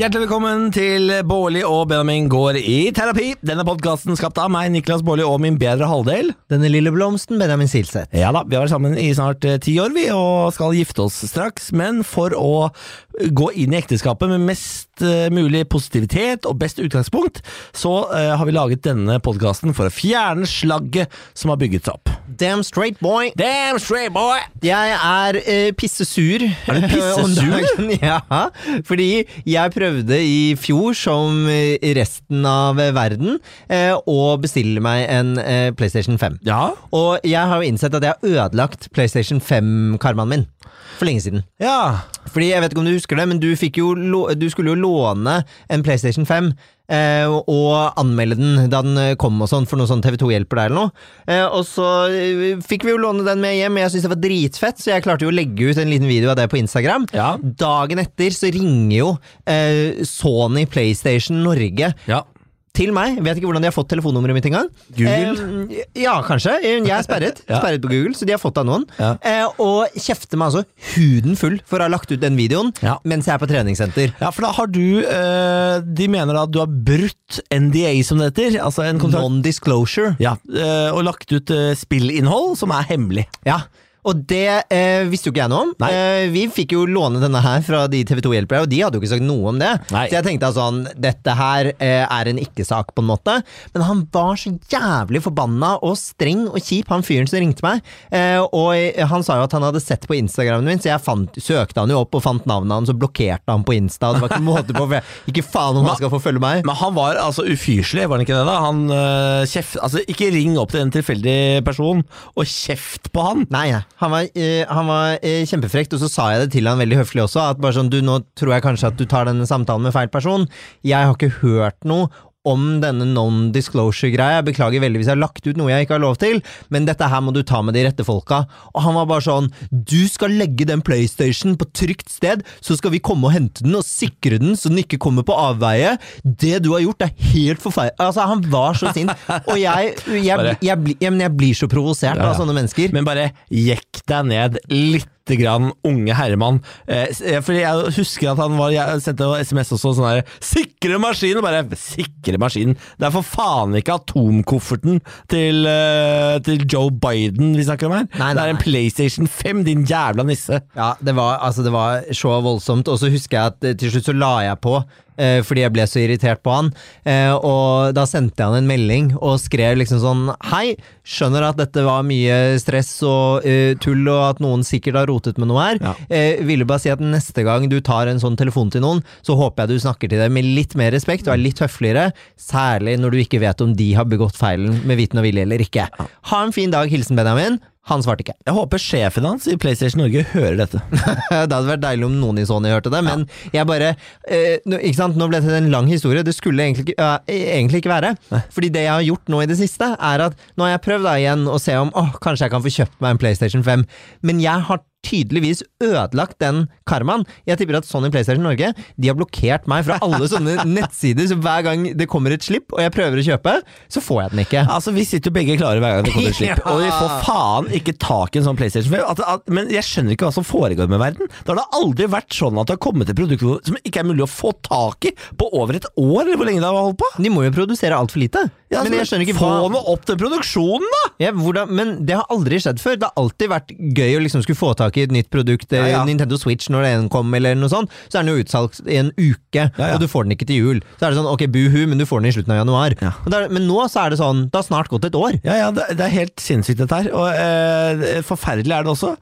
Hjertelig velkommen til Bårli og Benjamin går i terapi. Denne podkasten skapt av meg, Niklas Bårli og min bedre halvdel. Denne lille blomsten, Benjamin Silseth. Ja da, Vi har vært sammen i snart eh, ti år vi, og skal gifte oss straks. Men for å gå inn i ekteskapet med mest eh, mulig positivitet og best utgangspunkt, så eh, har vi laget denne podkasten for å fjerne slagget som har bygget seg opp. Damn straight boy. Damn straight boy! Jeg er uh, pissesur. Er du pissesur? Ja, fordi jeg prøvde i fjor, som resten av verden, eh, å bestille meg en eh, PlayStation 5. Ja. Og jeg har jo innsett at jeg har ødelagt PlayStation 5-karmaen min. For lenge siden. Ja. Fordi jeg vet ikke om du husker det, men du, jo, du skulle jo låne en PlayStation 5 eh, og anmelde den da den kom og sånn, for noe sånn TV2 hjelper deg eller noe. Eh, og så eh, fikk vi jo låne den med hjem, og jeg syntes det var dritfett, så jeg klarte jo å legge ut en liten video av det på Instagram. Ja. Dagen etter så ringer jo eh, Sony PlayStation Norge ja. Til meg. Vet ikke hvordan de har fått telefonnummeret mitt engang. Google? Eh, ja, kanskje. Jeg er sperret. Ja. Sperret på Google, så de har fått av noen. Ja. Eh, og kjefter meg altså huden full for å ha lagt ut den videoen Ja. mens jeg er på treningssenter. Ja, for da har du eh, De mener at du har brutt NDA, som det heter. Altså en kontrakt Non-disclosure. Ja, eh, og lagt ut eh, spillinnhold som er hemmelig. Ja. Og det eh, visste jo ikke jeg noe om. Eh, vi fikk jo låne denne her fra de TV2 hjelpere, og de hadde jo ikke sagt noe om det. Nei. Så jeg tenkte sånn, dette her eh, er en ikke-sak, på en måte. Men han var så jævlig forbanna og streng og kjip, han fyren som ringte meg. Eh, og han sa jo at han hadde sett på Instagramen min, så jeg fant, søkte han jo opp og fant navnet hans og blokkerte han på Insta. Det var ikke måte på, ikke faen om han skal få følge meg. Men han var altså ufyselig, var han ikke det? da? Han eh, kjeft, altså Ikke ring opp til en tilfeldig person og kjeft på han! Nei, nei. Han var, eh, han var eh, kjempefrekt, og så sa jeg det til han veldig høflig også. At bare sånn, du, nå tror jeg kanskje at du tar denne samtalen med feil person. Jeg har ikke hørt noe om denne non-disclosure-greia. Jeg beklager veldig hvis jeg har lagt ut noe jeg ikke har lov til, men dette her må du ta med de rette folka. Og han var bare sånn Du skal legge den PlayStation på trygt sted, så skal vi komme og hente den og sikre den så den ikke kommer på avveie. Det du har gjort, er helt forferdelig. Altså, han var så sint. Og jeg, jeg, jeg, jeg, blir- så provosert av sånne mennesker. Men bare jekk deg ned litt grann, unge Herman. Eh, eh, fordi jeg husker at han var Jeg sendte SMS også sånn her 'Sikre maskinen!' Bare 'sikre maskinen'. Det er for faen ikke atomkofferten til, eh, til Joe Biden vi snakker om her. Nei, nei, det er en. PlayStation 5, din jævla nisse. Ja, det var, altså, det var så voldsomt. Og så husker jeg at eh, til slutt så la jeg på. Eh, Fordi jeg ble så irritert på han. Eh, og da sendte jeg han en melding og skrev liksom sånn Hei, skjønner at dette var mye stress og eh, tull, og at noen sikkert har rotet med noe her. Ja. Eh, ville bare si at neste gang du tar en sånn telefon til noen, så håper jeg du snakker til dem med litt mer respekt og er litt høfligere. Særlig når du ikke vet om de har begått feilen med viten og vilje eller ikke. Ha en fin dag. Hilsen Benjamin. Han svarte ikke. Jeg håper sjefen hans i PlayStation Norge hører dette. det hadde vært deilig om noen i Sony hørte det, men jeg bare eh, nå, ikke sant? Nå ble det en lang historie. Det skulle egentlig ikke, eh, egentlig ikke være. Fordi det jeg har gjort nå i det siste, er at nå har jeg prøvd da igjen å se om åh, kanskje jeg kan få kjøpt meg en PlayStation 5, men jeg har tydeligvis ødelagt den karmaen. Jeg tipper at Sony PlayStation Norge De har blokkert meg fra alle sånne nettsider, så hver gang det kommer et slipp og jeg prøver å kjøpe, så får jeg den ikke. Altså, Vi sitter jo begge klare hver gang det kommer et slipp, og vi får faen ikke tak i en sånn PlayStation 5. At, at, men jeg skjønner ikke hva som foregår med verden. Da har det aldri vært sånn at det har kommet et produkt som ikke er mulig å få tak i på over et år, eller hvor lenge det har holdt på. De må jo produsere altfor lite. Ja, men jeg skjønner ikke Få hva nå opp den produksjonen, da! Ja, hvordan, men det har aldri skjedd før. Det har alltid vært gøy å liksom skulle få tak i et nytt produkt. eh, Ja, ja. Nintendo Switch når den kom, eller noe sånt. Så er den jo utsalgt i en uke, og du får den ikke til jul. Så er det sånn ok, buhu, men du får den i slutten av januar. Ja. Og det er, men nå så er det sånn, det har snart gått et år. Ja, ja, det, det er helt sinnssykt dette her. Og eh, Forferdelig er det også.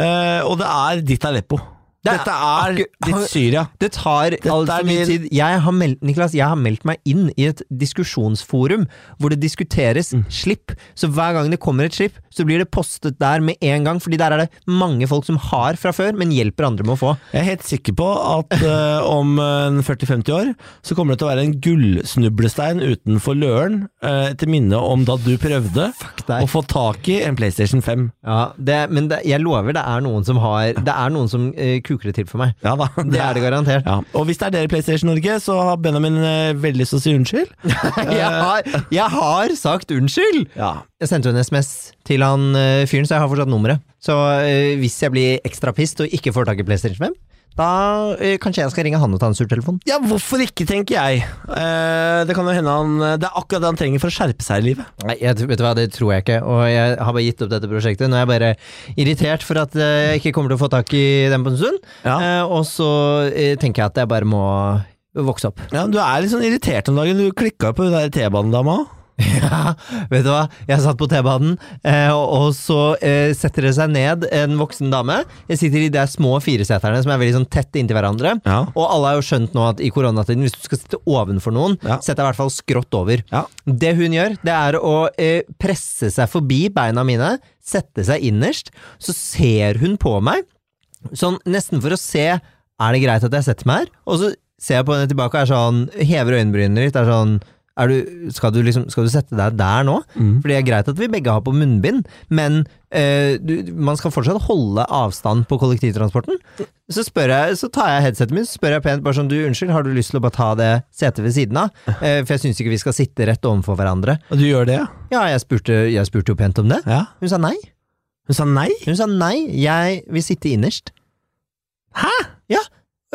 Eh, og det er ditt Aleppo. Det Dette er ditt Syria. Det tar altfor mye min- tid. Jeg har, meldt, Niklas, jeg har meldt meg inn i et diskusjonsforum hvor det diskuteres Mm. slipp. Så hver gang det kommer et slipp, så blir det postet der med en gang. Fordi der er det mange folk som har fra før, men hjelper andre med å få. Jeg er helt sikker på at uh, om eh, 40-50 år så kommer det til å være en gullsnublestein utenfor Løren uh, til minne om da du prøvde å få tak i en PlayStation 5. Ja, det, men det, jeg lover det er noen som har Det er noen som eh, kuker det til for meg. Ja da. Det er det garantert. Ja. Og hvis det er dere i PlayStation Norge, så har Benjamin eh, veldig lyst til å si unnskyld. jeg, har, jeg har sagt unnskyld! Ja. Jeg sendte jo en SMS til han eh, fyren, så jeg har fortsatt nummeret. Så eh, hvis jeg blir ekstra pissed og ikke får tak i PlayStation 5, Da eh, kanskje jeg skal ringe han og ta en surtelefon. Ja, hvorfor ikke, tenker jeg. Eh, det kan jo hende han Det er akkurat det han trenger for å skjerpe seg i livet. Nei, jeg, vet du hva, det tror jeg ikke, og jeg har bare gitt opp dette prosjektet. Nå er jeg bare irritert for at eh, jeg ikke kommer til å få tak i den på en stund. Ja. Eh, og så eh, tenker jeg at jeg bare må vokse opp. Ja, Du er litt sånn irritert om dagen. Du klikka på hun der T-banedama. Ja, vet du hva? Jeg satt på T-banen, eh, og og så eh, setter det seg ned en voksen dame. Jeg sitter i de små fireseterne som er veldig sånn tett inntil hverandre. Ja. Og alle har jo skjønt nå at i koronatiden, hvis du skal sitte ovenfor noen, Ja. sett deg i hvert fall skrått over. Ja. Det hun gjør, det er å eh, presse seg forbi beina mine, sette seg innerst. Så ser hun på meg, sånn nesten for å se er det greit at jeg setter meg her. Og så ser jeg på henne tilbake og er sånn, hever øyenbrynene litt. er sånn du, skal, du liksom, skal du sette deg der nå? Mm. For det er greit at vi begge har på munnbind, men eh, du, man skal fortsatt holde avstand på kollektivtransporten. Så, jeg, så tar jeg headsetet mitt spør jeg pent bare sånn, du unnskyld, har du lyst til å bare ta det setet ved siden av? Eh, for jeg syns ikke vi skal sitte rett overfor hverandre. Og du gjør det, ja? Ja, jeg spurte, jeg spurte jo pent om det. ja? Hun sa nei. Hun sa nei? Hun sa nei, jeg vil sitte innerst. Hæ? Ja,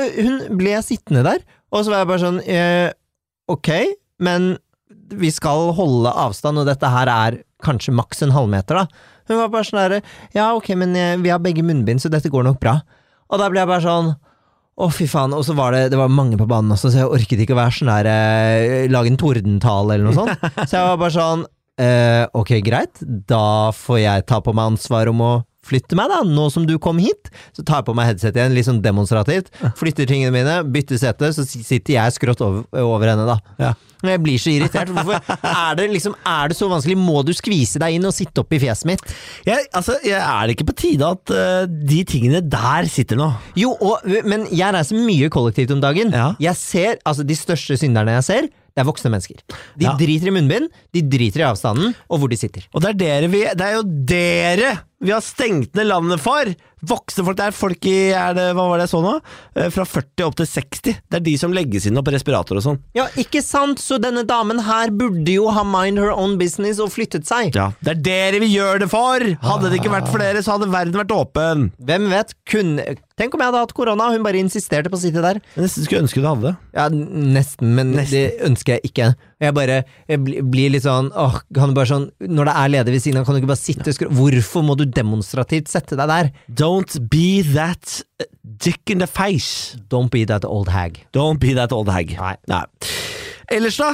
øh, hun ble sittende der, og så var jeg bare sånn eh, Ok, men vi skal holde avstand, og dette her er kanskje maks en halvmeter, da. Hun var bare sånn herre Ja, ok, men eh, vi har begge munnbind, så dette går nok bra. Og da ble jeg bare sånn å, fy faen. Og så var det, det var mange på banen også, så jeg orket ikke å være sånn der eh, Lage en tordentale eller noe sånt. Så jeg var bare sånn eh, Ok, greit. Da får jeg ta på meg ansvar om å flytte meg, da. Nå som du kom hit, så tar jeg på meg headset igjen, litt sånn demonstrativt. Flytter tingene mine, bytter sete, så sitter jeg skrått over, over henne, da. Ja. Jeg blir så irritert. Hvorfor er det liksom Er det så vanskelig? Må du skvise deg inn og sitte opp i fjeset mitt? Jeg, altså, jeg er det ikke på tide at uh, de tingene der sitter nå? Jo, og, men jeg reiser mye kollektivt om dagen. Ja. Jeg ser, altså De største synderne jeg ser, det er voksne mennesker. De Ja. driter i munnbind, de driter i avstanden, og hvor de sitter. Og det er dere vi Det er jo dere vi har stengt ned landet for! Voksne folk. Det er folk i er det, Hva var det jeg så nå? Eh, Fra 40 opp til 60. Det er de som legges inn på respirator og sånn. Ja, ikke sant? Så denne damen her burde jo ha mind her own business og flyttet seg. Ja, Det er dere vi gjør det for! Hadde det ikke vært for dere, så hadde verden vært åpen. Hvem vet? Kunne Tenk om jeg hadde hatt korona, hun bare insisterte på å sitte der. Jeg nesten skulle ønske du hadde det. Ja, nesten, men Nesten. det ønsker jeg ikke. Jeg bare jeg blir litt sånn åh, kan du bare sånn Når det er ledig ved siden av, kan du ikke bare sitte og skru... Hvorfor må du demonstrativt sette deg der? Don't be that uh, dick in the face. Don't be that old hag. Don't be that old hag. Nei. Ellers, da?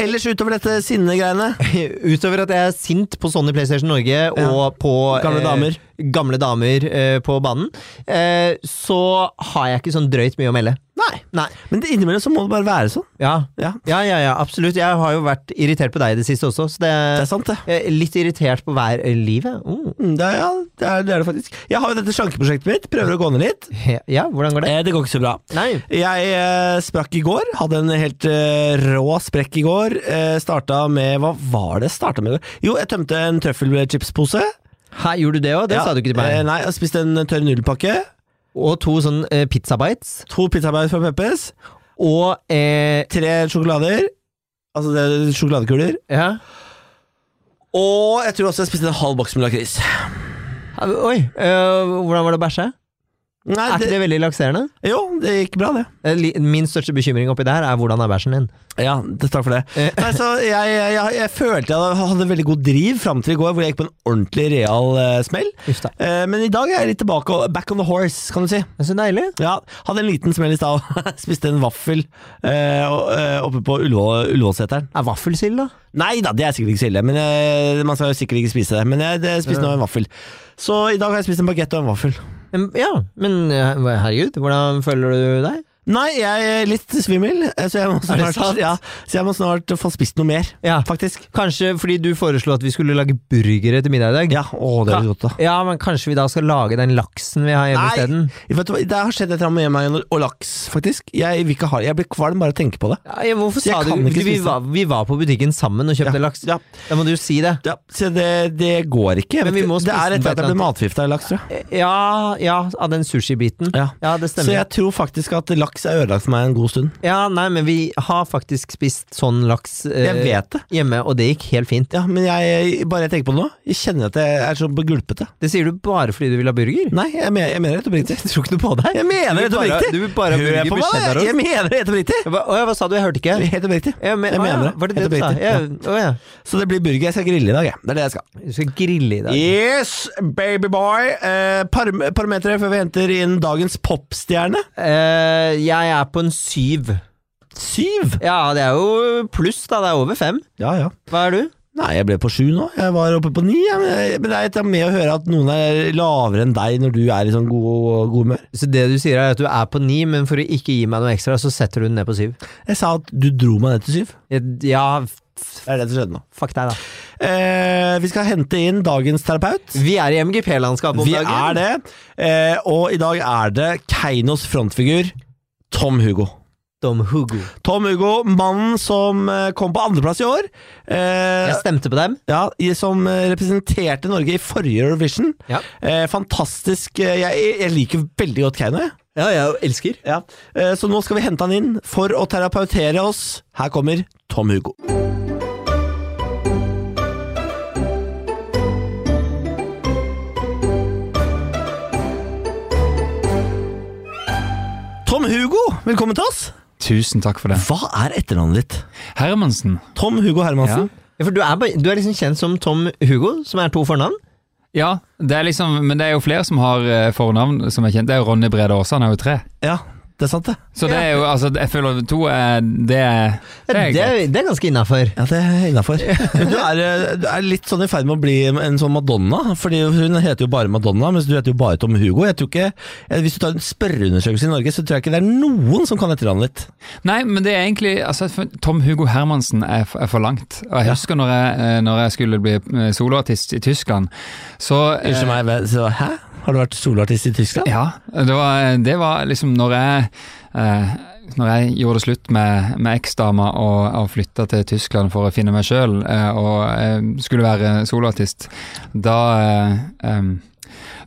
Ellers utover dette sinnegreiene? Utover at jeg er sint på Sony PlayStation Norge og på Gamle damer. eh, gamle damer eh, på banen, eh, så har jeg ikke sånn drøyt mye å melde. Nei. Nei. Men det- innimellom så må det bare være sånn. Ja. Ja, ja, ja, ja, absolutt. Jeg har jo vært irritert på deg i det siste også, så det, det er sant, det. litt irritert på hver livet. Oh. Mm, Det er, ja, det er, det er det faktisk. Jeg har jo dette slankeprosjektet mitt. Prøver å gå ned litt. Ja, hvordan går det? Eh, det går ikke så bra. Nei. Jeg eh, sprakk i går. Hadde en helt eh, rå sprekk i går. Eh, starta med Hva var det jeg starta med? Jo, jeg tømte en trøffelchipspose. Hæ, gjorde du det òg? Det Ja, sa du ikke til meg. Nei, jeg spiste en tørr nudelpakke. Og to sånn eh, pizzabites. To pizzabites fra Peppes. Og eh, Tre sjokolader. Altså det er sjokoladekuler. Ja. Og jeg tror også jeg spiste en halv boks med lakris. Oi, eh, hvordan var det å bæsje? Nei, Er ikke det, det veldig lakserende? jo, det gikk bra, det. Eh, Min største bekymring oppi det her er hvordan er bæsjen din? Ja, takk for det. Eh. Nei, så jeg, jeg, jeg, jeg følte jeg hadde veldig god driv fram til i går, hvor jeg gikk på en ordentlig real uh, smell. Uh. Men i dag er jeg litt tilbake, back on the horse, kan du si. Det så deilig. Ja, Hadde en liten smell i stad. Spiste en vaffel uh, oppe på Ullevål- Ullevålseteren. Er vaffelsild, da? Nei da, det er sikkert ikke silde. men man skal jo sikkert ikke spise det. Men jeg, det spiste nå en vaffel. Så i dag har jeg spist en bagett og en vaffel. Ja, men eh, herregud, hvordan føler du deg? Nei, jeg er litt svimmel, eh, så jeg må snart, ja, jeg må snart få spist noe mer, Ja, faktisk. Kanskje fordi du foreslo at vi skulle lage burgere til middag i dag? Ja, å, det er godt da. Ja, men kanskje vi da skal lage den laksen vi har hjemme Nei. isteden? Vet Det har skjedd et eller annet med meg og laks, faktisk. Jeg, vil ikke ha, jeg blir kvalm bare av å tenke på det. Ja, hvorfor sa du vi var, vi var på butikken sammen og kjøpte Ja, laks. ja. Da må du si det. Ja, så det, det går ikke. Men vi må det er etter at jeg ble matforgifta av laks, tror jeg. Ja, ja, av den sushibiten. Ja. Ja, det Så jeg tror faktisk at laks laks er ødelagt for meg en god stund. Ja, nei, men vi har faktisk spist sånn laks eh, Jeg vet det. hjemme, og det gikk helt fint. Ja, men jeg, bare jeg tenker på det nå, jeg kjenner at jeg er så gulpete. Det sier du bare fordi du vil ha burger? Nei, jeg, mener, jeg mener det helt oppriktig. Jeg tror ikke noe på deg. Jeg mener det bare- oppriktig! Du vil bare ha Hør burger på med meg! Jeg mener det helt oppriktig! Hva, å ja, hva sa du? Jeg hørte ikke. Helt oppriktig. Jeg, men, Jeg å ja, mener det. Var det det Helt du sa? oppriktig, Ja. Så det blir burger. Jeg skal grille i dag, jeg. Det er det jeg skal. Du skal grille i dag. Yes, babyboy! Eh, par parametere før vi henter inn dagens popstjerne. Eh, jeg er på en syv. Syv! Ja, det er jo pluss, da. Det er over fem. Ja, ja. Hva er du? Nei, jeg ble på sju nå. Jeg var oppe på ni. Men det er med å høre at noen er lavere enn deg når du er i sånn god, god humør. Så det du sier er at du er på ni, men for å ikke gi meg noe ekstra, så setter du den ned på syv? Jeg sa at du dro meg ned til syv. Ja, Det er det som skjedde nå. fuck deg, da. Eh, vi skal hente inn dagens terapeut. Vi er i MGP-landskapet om Vi dagen. er det. Eh, og i dag er det Keinos frontfigur, Tom Hugo. Tom Hugo. Tom Hugo, mannen som eh, kom på andreplass i år. Eh, Jeg stemte på dem. ja, som eh, representerte Norge i forrige Eurovision. Ja. Eh, fantastisk. eh, Jeg, jeg liker veldig godt Keiino. jeg. Ja, jeg elsker. Ja. Eh, Så nå skal vi hente han inn for å terapeutere oss. Her kommer Tom Hugo. Tom Hugo, velkommen til oss. Tusen takk for det. Hva er etternavnet ditt? Hermansen. Tom Hugo Hermansen? Ja, for du er, bare- du er liksom kjent som Tom Hugo, som er to fornavn? Ja, det er liksom, men det er jo flere som har eh, fornavn som er kjent. Det er jo Ronny Brede Aase, han er jo tre. Ja, det er sant det. Så det er jo, altså, jeg føler to er Det er, det er det, er, det er ganske innafor. Ja, det er innafor. Du, eh, du er litt sånn i ferd med å bli en sånn Madonna, Fordi hun heter jo bare Madonna, mens du heter jo bare Tom Hugo. Jeg tror ikke, eh, Hvis du tar en spørreundersøkelse i Norge, så tror jeg ikke det er noen som kan etternavnet ditt. Nei, men det er egentlig altså, Tom Hugo Hermansen er, for- er for langt. Og jeg husker når jeg, eh, når jeg skulle bli soloartist i Tyskland, så Unnskyld meg, så, hæ? Har du vært soloartist i Tyskland? Ja, det var, det var liksom når jeg eh, Når jeg gjorde det slutt med, med eksdama og, og flytta til Tyskland for å finne meg sjøl eh, og eh, skulle være soloartist, da eh,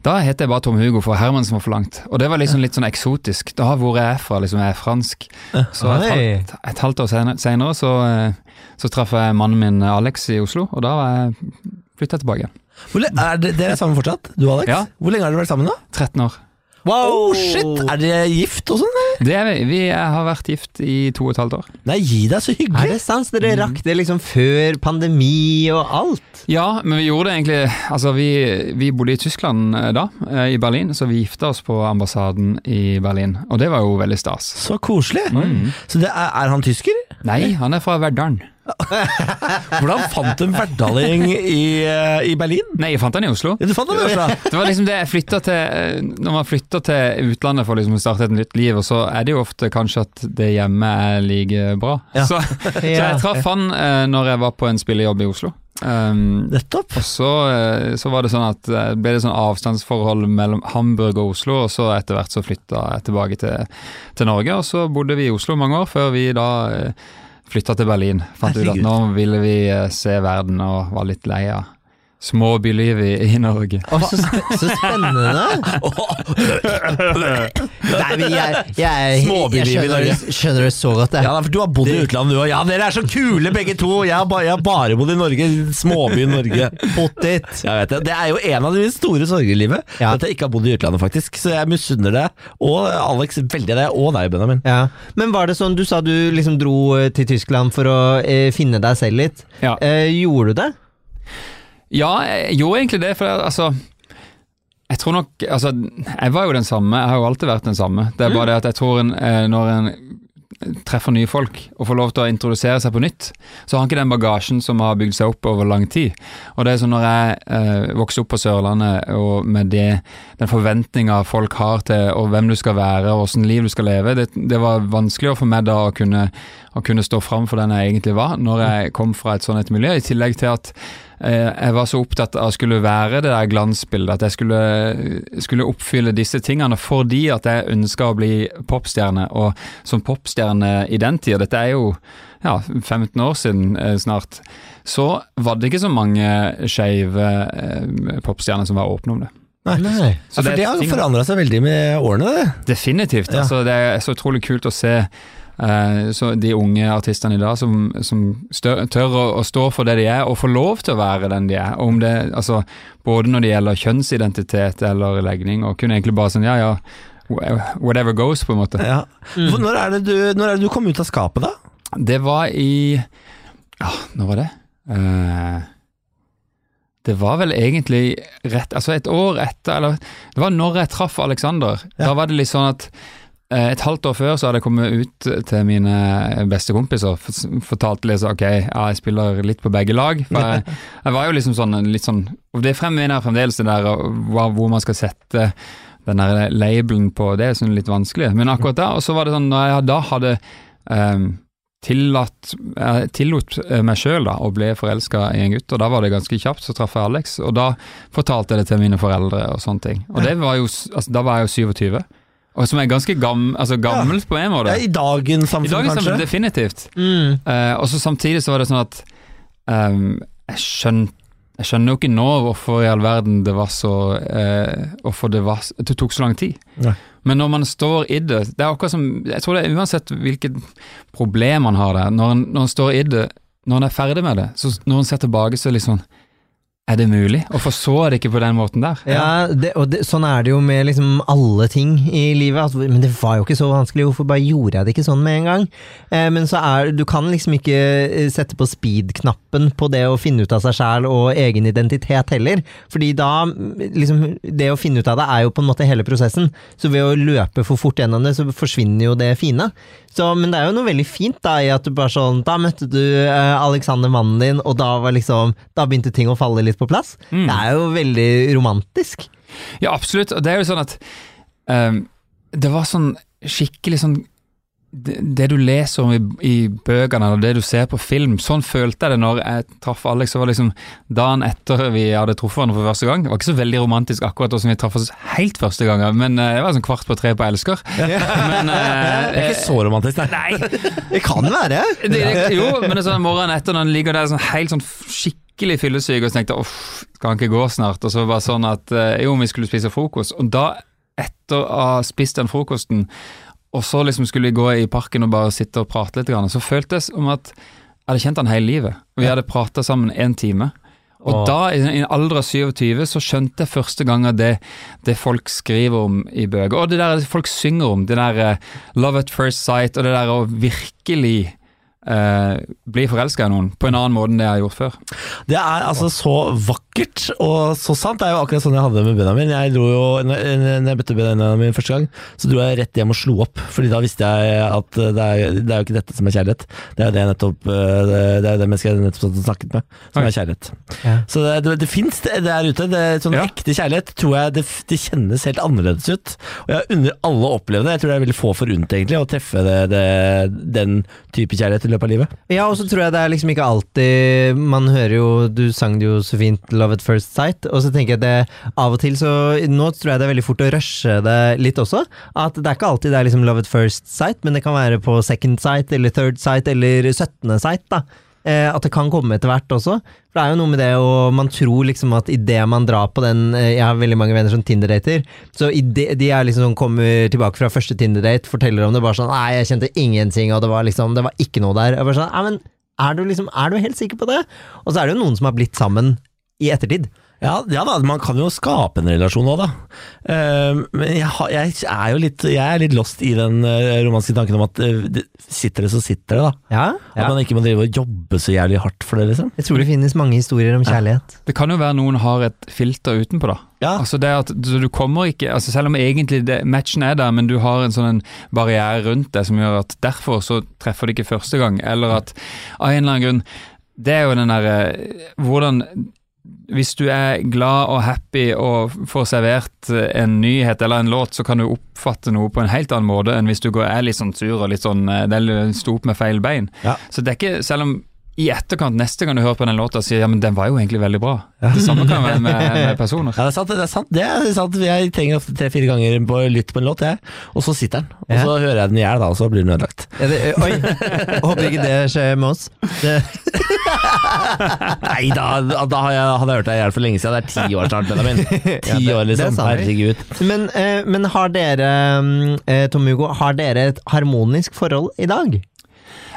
da het jeg bare Tom Hugo, for Hermansen var for langt. Og det var liksom litt sånn eksotisk. Da hvor jeg er fra, liksom jeg er fransk. Så et halvt, et halvt år senere så, eh, så traff jeg mannen min Alex i Oslo, og da var jeg flytta tilbake. Hvor er dere er sammen fortsatt, du og Alex? Ja. Hvor lenge har dere vært sammen da? 13 år. Oh, shit! Er dere gift og sånn? Det er vi. Vi har vært gift i to og et halvt år. Nei, gi deg, så hyggelig! Er det sant? Så Dere rakk det liksom før pandemi og alt? Ja, men vi gjorde det egentlig Altså, vi, vi bodde i Tyskland eh, da, eh, i Berlin, så vi gifta oss på ambassaden i Berlin. Og det var jo veldig stas. Så koselig! Mm. Så det er, er han tysker? Nei, han er fra Verdalen. Hvordan fant du en verdaling i, eh, i Berlin? Nei, jeg fant han i Oslo. Ja, du fant han i Oslo? Det var liksom det jeg flytta til eh, Når man flytter til utlandet for liksom å starte et nytt liv, og så er det jo ofte kanskje at det hjemme er like bra. Ja. Så, så jeg traff han eh, når jeg var på en spillejobb i Oslo. Um, Nettopp. og så, eh, så var det sånn at eh, ble det sånn avstandsforhold mellom Hamburg og Oslo, og så etter hvert så flytta jeg tilbake til, til Norge, og så bodde vi i Oslo mange år før vi da eh, flytta til Berlin. Fant ut at nå ville vi se verden og var litt lei av småbylivet i, i Norge. Å, så, så spennende! Nei, men jeg, jeg, jeg, Småbyliv i skjønner, skjønner det så godt, jeg. Ja, for du har bodd i utlandet du òg. Ja, dere er så kule begge to! Jeg har, ba, jeg har bare bodd i Norge. Småby Norge. Potet. Jeg vet det. det er jo en av de store sorger i livet. Ja. At jeg ikke har bodd i utlandet, faktisk. Så jeg misunner det. Og Alex veldig det. Og deg, Benjamin. Ja. Men var det sånn, du sa du liksom dro eh, til Tyskland for å eh, finne deg selv litt. Ja. Eh, gjorde du det? Ja, jeg gjorde egentlig det, for jeg- altså Jeg tror nok Altså, jeg var jo den samme, jeg har jo alltid vært den samme. Det er bare det at jeg tror en, eh, når en treffer nye folk og får lov til å introdusere seg på nytt, så har han ikke den bagasjen som har bygd seg opp over lang tid. Og det er sånn når jeg eh, vokste opp på Sørlandet og med det, den forventninga folk har til hvem du skal være og åssen liv du skal leve, det, det var vanskeligere for meg da å kunne, å kunne stå fram for den jeg egentlig var, når jeg kom fra et sånt et miljø, i tillegg til at jeg var så opptatt av å skulle være det der glansbildet, at jeg skulle, skulle oppfylle disse tingene fordi at jeg ønska å bli popstjerne. Og som popstjerne i den tida, dette er jo ja, 15 år siden eh, snart, så var det ikke så mange skeive eh, popstjerner som var åpne om det. Nei. Nei. Ja, for det det har jo forandra seg veldig med årene, det. Definitivt. Ja. Altså, det er så utrolig kult å se eh, så de unge artistene i dag som, som stør, tør å, å stå for det de er, og få lov til å være den de er. Om det, altså, både når det gjelder kjønnsidentitet eller legning, og kunne egentlig bare sånn ja ja, whatever goes, på en måte. Ja. Mm. Når, er det du, når er det du kom ut av skapet, da? Det var i Ja, når var det? Uh, det var vel egentlig rett Altså et år etter, eller Det var når jeg traff Alexander. Ja. Da var det litt sånn at eh, et halvt år før så hadde jeg kommet ut til mine beste kompiser fortalte sånn ok, ja, jeg spiller litt på begge lag. For jeg, jeg var jo liksom sånn litt sånn Og det fremvinner fremdeles det der hvor man skal sette den der labelen på, det er sånn litt vanskelig. Men akkurat da, og så var det sånn når jeg da hadde um, tillatt, jeg tillot meg sjøl å bli forelska i en gutt, og da var det ganske kjapt. Så traff jeg Alex, og da fortalte jeg det til mine foreldre og sånne ting. Og det var jo, altså, da var jeg jo 27, og som er ganske gammel, altså, gammelt på en måte. Ja, I dagens samfunn, I samfunn, dagens kanskje? samfunn, definitivt. Mm. Uh, og så samtidig så var det sånn at um, jeg, skjøn, jeg skjønner jo ikke nå hvorfor i all verden det var så uh, Hvorfor det, var, det tok så lang tid. Ja. Men når man står i det Det er akkurat som Jeg tror det er uansett hvilket problem man har der, når en, når en står i det, når en er ferdig med det, så når en ser tilbake, så er det litt sånn Er det mulig? Så jeg det ikke på den måten der? Ja, det, og det, sånn er det jo med liksom alle ting i livet. Altså, men det var jo ikke så vanskelig, hvorfor bare gjorde jeg det ikke sånn med en gang? Eh, men så er du kan liksom ikke eh, sette på speed-knappen på det å finne ut av seg sjæl og egen identitet heller. Fordi da liksom Det å finne ut av det er jo på en måte hele prosessen. Så ved å løpe for fort gjennom det, så forsvinner jo det fine. Så, men det er jo noe veldig fint da i at du bare sånn Da møtte du eh, Alexander, mannen din, og da var liksom Da begynte ting å falle litt på plass. Mm. Det er jo veldig romantisk. Ja, absolutt. Og det er jo sånn at um, Det var sånn skikkelig sånn det, det du leser om i, i bøkene eller det du ser på film, sånn følte jeg det når jeg traff Alex. Det var liksom dagen etter vi hadde truffet hverandre for første gang. Det var ikke så veldig romantisk akkurat da som vi traff oss helt første gang, men uh, det var sånn kvart på tre på Elsker. Men Det er eh, ikke så romantisk, nei. Nei, Det kan være. det, det, jo, men det er sånn morgenen etter når han ligger der sånn helt sånn skikkelig fyllesyk og så tenkte uff, skal han ikke gå snart? Og så var det sånn at eh, jo, vi skulle spise frokost. Og da, etter å ha spist den frokosten, og så liksom skulle vi gå i parken og bare sitte og prate litt, så føltes det som at jeg hadde kjent han hele livet. Vi hadde prata sammen en time. Og Åh. da, i en alder av 27, så skjønte jeg første gang det, det folk skriver om i bøker, og det der folk synger om, det der eh, love at first sight, og det der å virkelig eh, bli forelska i noen på en annen måte enn det jeg har gjort før. Det er altså så vakkert og så sant. Det er jo akkurat sånn jeg hadde det med Benjamin. Jeg dro jo, når jeg møtte Benjamin første gang, så dro jeg rett hjem og slo opp. Fordi da visste jeg at det er, det er jo ikke dette som er kjærlighet. Det er jo det, jeg nettopp, eh, det er det mennesket jeg nettopp snakket med, som er kjærlighet. Ja. Så det, det, det fins der ute. Det, er sånn Ja. ekte kjærlighet tror jeg det, det kjennes helt annerledes ut. Og jeg unner alle å oppleve det. Jeg tror det er veldig få forunt egentlig å treffe det, det, den type kjærlighet løpet av livet. Ja, og så tror jeg det er liksom ikke alltid Man hører jo, du sang det jo så fint 'Love at first sight', og så tenker jeg det av og til så Nå tror jeg det er veldig fort å rushe det litt også. At det er ikke alltid det er liksom 'love at first sight', men det kan være på second sight eller third sight eller 17. sight. da At det kan komme etter hvert også. For det er jo noe med det, og man tror liksom at idet man drar på den eh, Jeg har veldig mange venner som Tinder-dater, så det, de er liksom sånn, kommer tilbake fra første Tinder-date, forteller om det bare sånn Nei, jeg kjente ingenting, og det var liksom Det var ikke noe der. Jeg bare sånn, Nei, men er du liksom Er du helt sikker på det? Og så er det jo noen som har blitt sammen i ettertid. Ja, ja da, man kan jo skape en relasjon òg, da. Uh, men jeg, har, jeg er jo litt, jeg er litt lost i den uh, romanske tanken om at uh, sitter det, så sitter det, da. Ja, At man ikke må drive og jobbe så jævlig hardt for det, liksom. Jeg tror det finnes mange historier om kjærlighet. Det kan jo være noen har et filter utenpå, da. Ja. Altså det at du, du kommer ikke altså Selv om egentlig det, matchen er der, men du har en sånn en barriere rundt det som gjør at derfor så treffer det ikke første gang, eller at av en eller annen grunn Det er jo den derre Hvordan hvis du er glad og happy og får servert en nyhet eller en låt, så kan du oppfatte noe på en helt annen måte enn hvis du går, er litt sånn sur og litt sånn eh, Det stå opp med feil bein. Ja. Så det er ikke Selv om i etterkant, neste gang du hører på den låta, sier ja, men den var jo egentlig veldig bra. Det samme kan være med, med personer. Ja, det er sant. Det er sant. Det er sant. Jeg trenger ofte tre-fire ganger på lytt på en låt, jeg. Og så sitter den. Og så hører jeg den i hjel, da, og så blir den ødelagt. Ja, det, oi, håper ikke det skjer med oss. Det, Nei da, da har jeg, hadde jeg hørt deg i hjel for lenge siden. Det er ti år snart, Benjamin. Ti Ja, det- år, liksom. Herregud. men, eh, men har dere, mm, eh, Tom Hugo, har dere et harmonisk forhold i dag?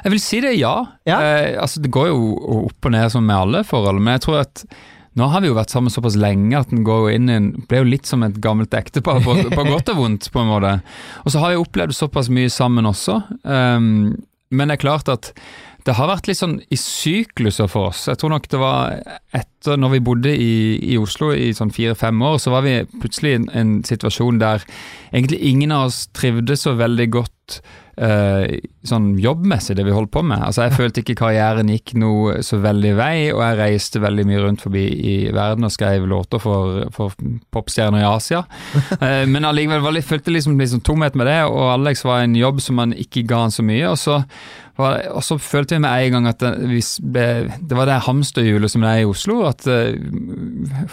Jeg vil si det, ja. Ja. Eh, altså, det går jo opp og ned som med alle forhold, men jeg tror at nå har vi jo vært sammen såpass lenge at den går inn i en ble jo litt som et gammelt ektepar, på, på godt og vondt, på en måte. Og så har jeg opplevd såpass mye sammen også. Um, men det er klart at det har vært litt sånn i sykluser for oss. Jeg tror nok det var etter når vi bodde i, i Oslo i sånn fire-fem år, så var vi plutselig i en, en situasjon der egentlig ingen av oss trivdes så veldig godt eh, sånn jobbmessig, det vi holdt på med. Altså Jeg følte ikke karrieren gikk noe så veldig vei, og jeg reiste veldig mye rundt forbi i verden og skrev låter for, for popstjerner i Asia. Eh, men allikevel følte liksom, liksom tomhet med det, og Alex var en jobb som han ikke ga han så mye. og så var, og så følte vi med en gang at det, ble, det var det hamsterhjulet som det er i Oslo. At eh,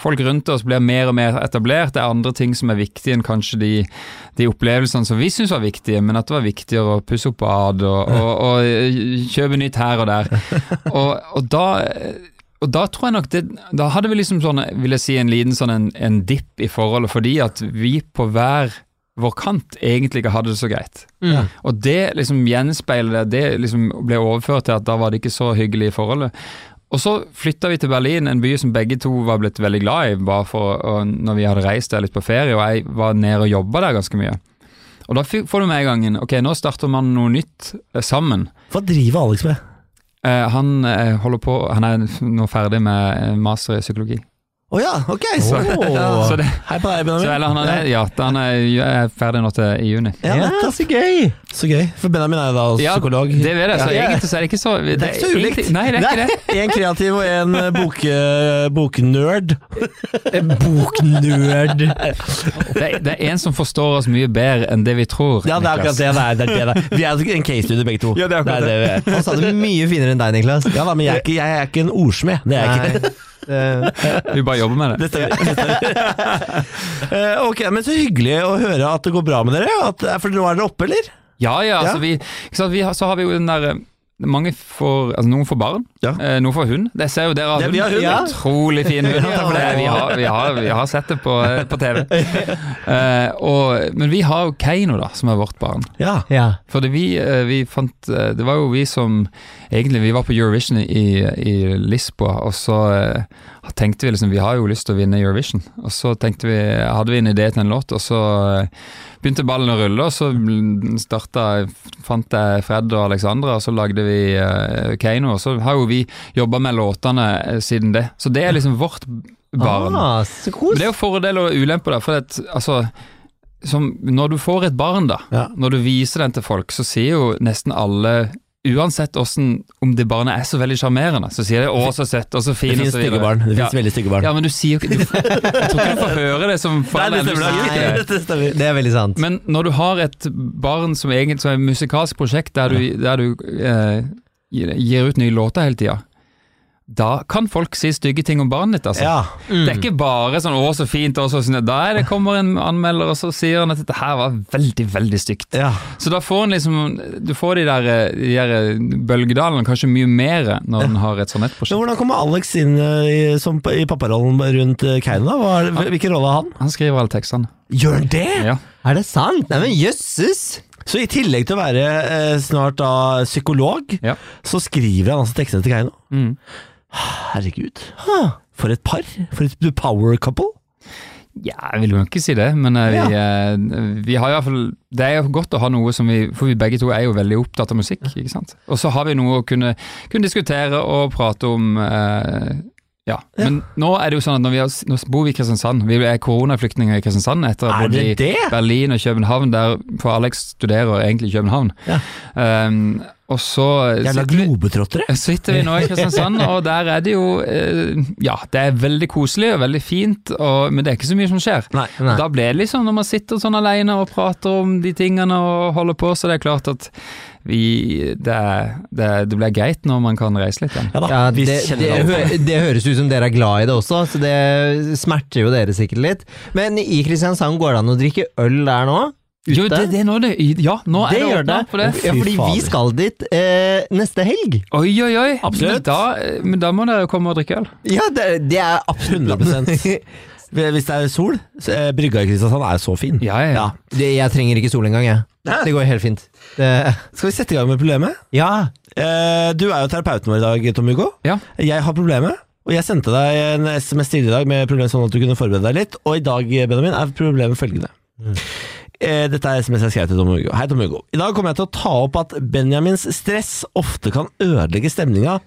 folk rundt oss blir mer og mer etablert. Det er andre ting som er viktige enn kanskje de, de opplevelsene som vi syns var viktige, men at det var viktigere å pusse opp bad og, og, og kjøpe nytt her og der. Og, og da og da tror jeg nok det, da hadde vi liksom sånn, vil jeg si, en liten sånn en, en dipp i forholdet, fordi at vi på hver vår kant egentlig ikke hadde det så greit. Mm. Og det liksom gjenspeiler det, det liksom ble overført til at da var det ikke så hyggelig i forholdet. Og så flytta vi til Berlin, en by som begge to var blitt veldig glad i, bare for, når vi hadde reist der litt på ferie, og jeg var nede og jobba der ganske mye. Og da får du med en gang en Ok, nå starter man noe nytt eh, sammen. Hva driver Alex med? Eh, han eh, holder på Han er nå ferdig med master i psykologi. Å ja, ok. Så, oh. ja. Så det, Hei på deg, så, Benjamin. eller han er, ja, han er, er ferdig nå til i juni. Ja, Ja, nettopp. så gøy! Så gøy. For Benjamin er jo da Ja, psykolog. Det vet jeg, så Ja. egentlig så er det ikke så Det, er ikke så ulikt. egentlig- Nei, det er ikke det. En kreativ og en eh, bok, eh, boknerd. Boknerd. det. er- Det er en som forstår oss mye bedre enn det vi tror. Ja, det er akkurat det det er. Det er, det det er. Vi er en case studio begge to. Ja, det er akkurat det. er det vi er. Han sa det mye finere enn deg, Niklas. Ja da, men jeg er ikke, jeg er ikke en ordsmed. Det er jeg ikke. Vi bare jobber med det. Det stemmer. Det stemmer. Eh, ok, men så hyggelig å høre at det går bra med dere. At, for nå er dere oppe, eller? Ja, ja, altså vi, ikke sant, vi har, Så har vi jo den der eh, mange får, altså Noen får barn, Ja. eh, noen får hund. Det ser jo dere har hund. vi har hund, ja. Utrolig fin hund. Ja, det, vi, har, vi, har, vi har sett det på, eh, på TV. Eh, og, men vi har jo Keiino, da, som er vårt barn. Ja. Ja. Fordi vi, eh, vi fant eh, Det var jo vi som Egentlig, vi var på Eurovision i, i Lisboa, og så uh, tenkte vi liksom Vi har jo lyst til å vinne Eurovision. Og så tenkte vi Hadde vi en idé til en låt, og så eh, begynte ballen å rulle, og så starta Fant jeg Fred og Alexandra, og så lagde vi uh, Keiino. Og så har jo vi jobba med låtene eh, siden det. Så det er liksom vårt barn. Ah, det er jo fordeler og ulemper, da. For at, altså, som, når du får et barn, da, Ja. når du viser den til folk, så sier jo nesten alle Uansett hvordan, om det barnet er så veldig sjarmerende, så sier det 'å, så søtt', og så fin, Det finnes stygge barn. Det ja. finnes veldig stygge barn. ja, men du sier jo Jeg tror ikke du får høre det som Nei, det stemmer. det. Det stemmer. Det er veldig sant. Men når du har et barn som egentlig som er et musikalsk prosjekt, der du, der du eh, gir ut nye låter hele tida, da kan folk si stygge ting om barnet ditt, altså. Ja. Det er ikke bare sånn 'å, så fint', og så sånn Da er det kommer en anmelder, og så sier han at dette her var veldig, veldig stygt. ja. Så da får en liksom Du får de der, de der bølgedalene kanskje mye mer når en har et sånn prosjekt. Men hvordan kommer Alex inn eh, i, som, i papparollen rundt eh, Keiino? da? Hva Hvilken rolle har han? Han skriver alle tekstene. Gjør han det? Ja. Er det sant? Nei, men jøsses! Så i tillegg til å være eh, snart da psykolog, Ja. så skriver han altså tekstene til Keiino? Mm. Herregud. For et par. For et power couple. Ja, jeg vil jo ikke si det, men eh, vi, ja. vi har i hvert fall Det er jo godt å ha noe som vi For vi begge to er jo veldig opptatt av musikk, ikke sant. Og så har vi noe å kunne, kunne diskutere og prate om. Eh, ja. Men nå er det jo sånn at når vi har, nå bor vi i Kristiansand. Vi er koronaflyktninger i Kristiansand etter å ha bodd i? Berlin og København, der for Alex studerer egentlig i København. Ja. Um, og så Jævla sitter vi- globetrottere. sitter vi nå i Kristiansand, og der er det jo eh, Ja, det er veldig koselig og veldig fint, og, men det er ikke så mye som skjer. Nei. Nei. Da blir det liksom når man sitter sånn alene og prater om de tingene og holder på, så det er klart at vi Det, det, det blir greit når man kan reise litt igjen. Ja da, Ja, vi det, det høres ut som dere er glad i det også, så det smerter jo dere sikkert litt. Men i Kristiansand går det an å drikke øl der nå? Ute? Jo, det, det er nå det Ja, nå Det er det gjør det. for det. Ja, fordi vi skal dit eh, neste helg. Oi, oi, oi. Absolutt. Men da, men da må dere komme og drikke øl. Ja, det, det er absolutt 100%. Hvis det er sol, er brygga i Kristiansand er så fin. Ja, ja, ja. det, Jeg trenger ikke sol engang, jeg. Det går helt fint. Det, Skal vi sette i gang med problemet? ja. Eh, du er jo terapeuten vår i dag, Tom Hugo. Ja. Jeg har problemet, og jeg sendte deg en SMS tidligere i dag med problemet sånn at du kunne forberede deg litt. Og i dag, Benjamin, er problemet følgende. Eh, Dette er SMS jeg skrev til Tom Hugo. Hei, Tom Hugo. I dag kommer jeg til å ta opp at Benjamins stress ofte kan ødelegge stemninga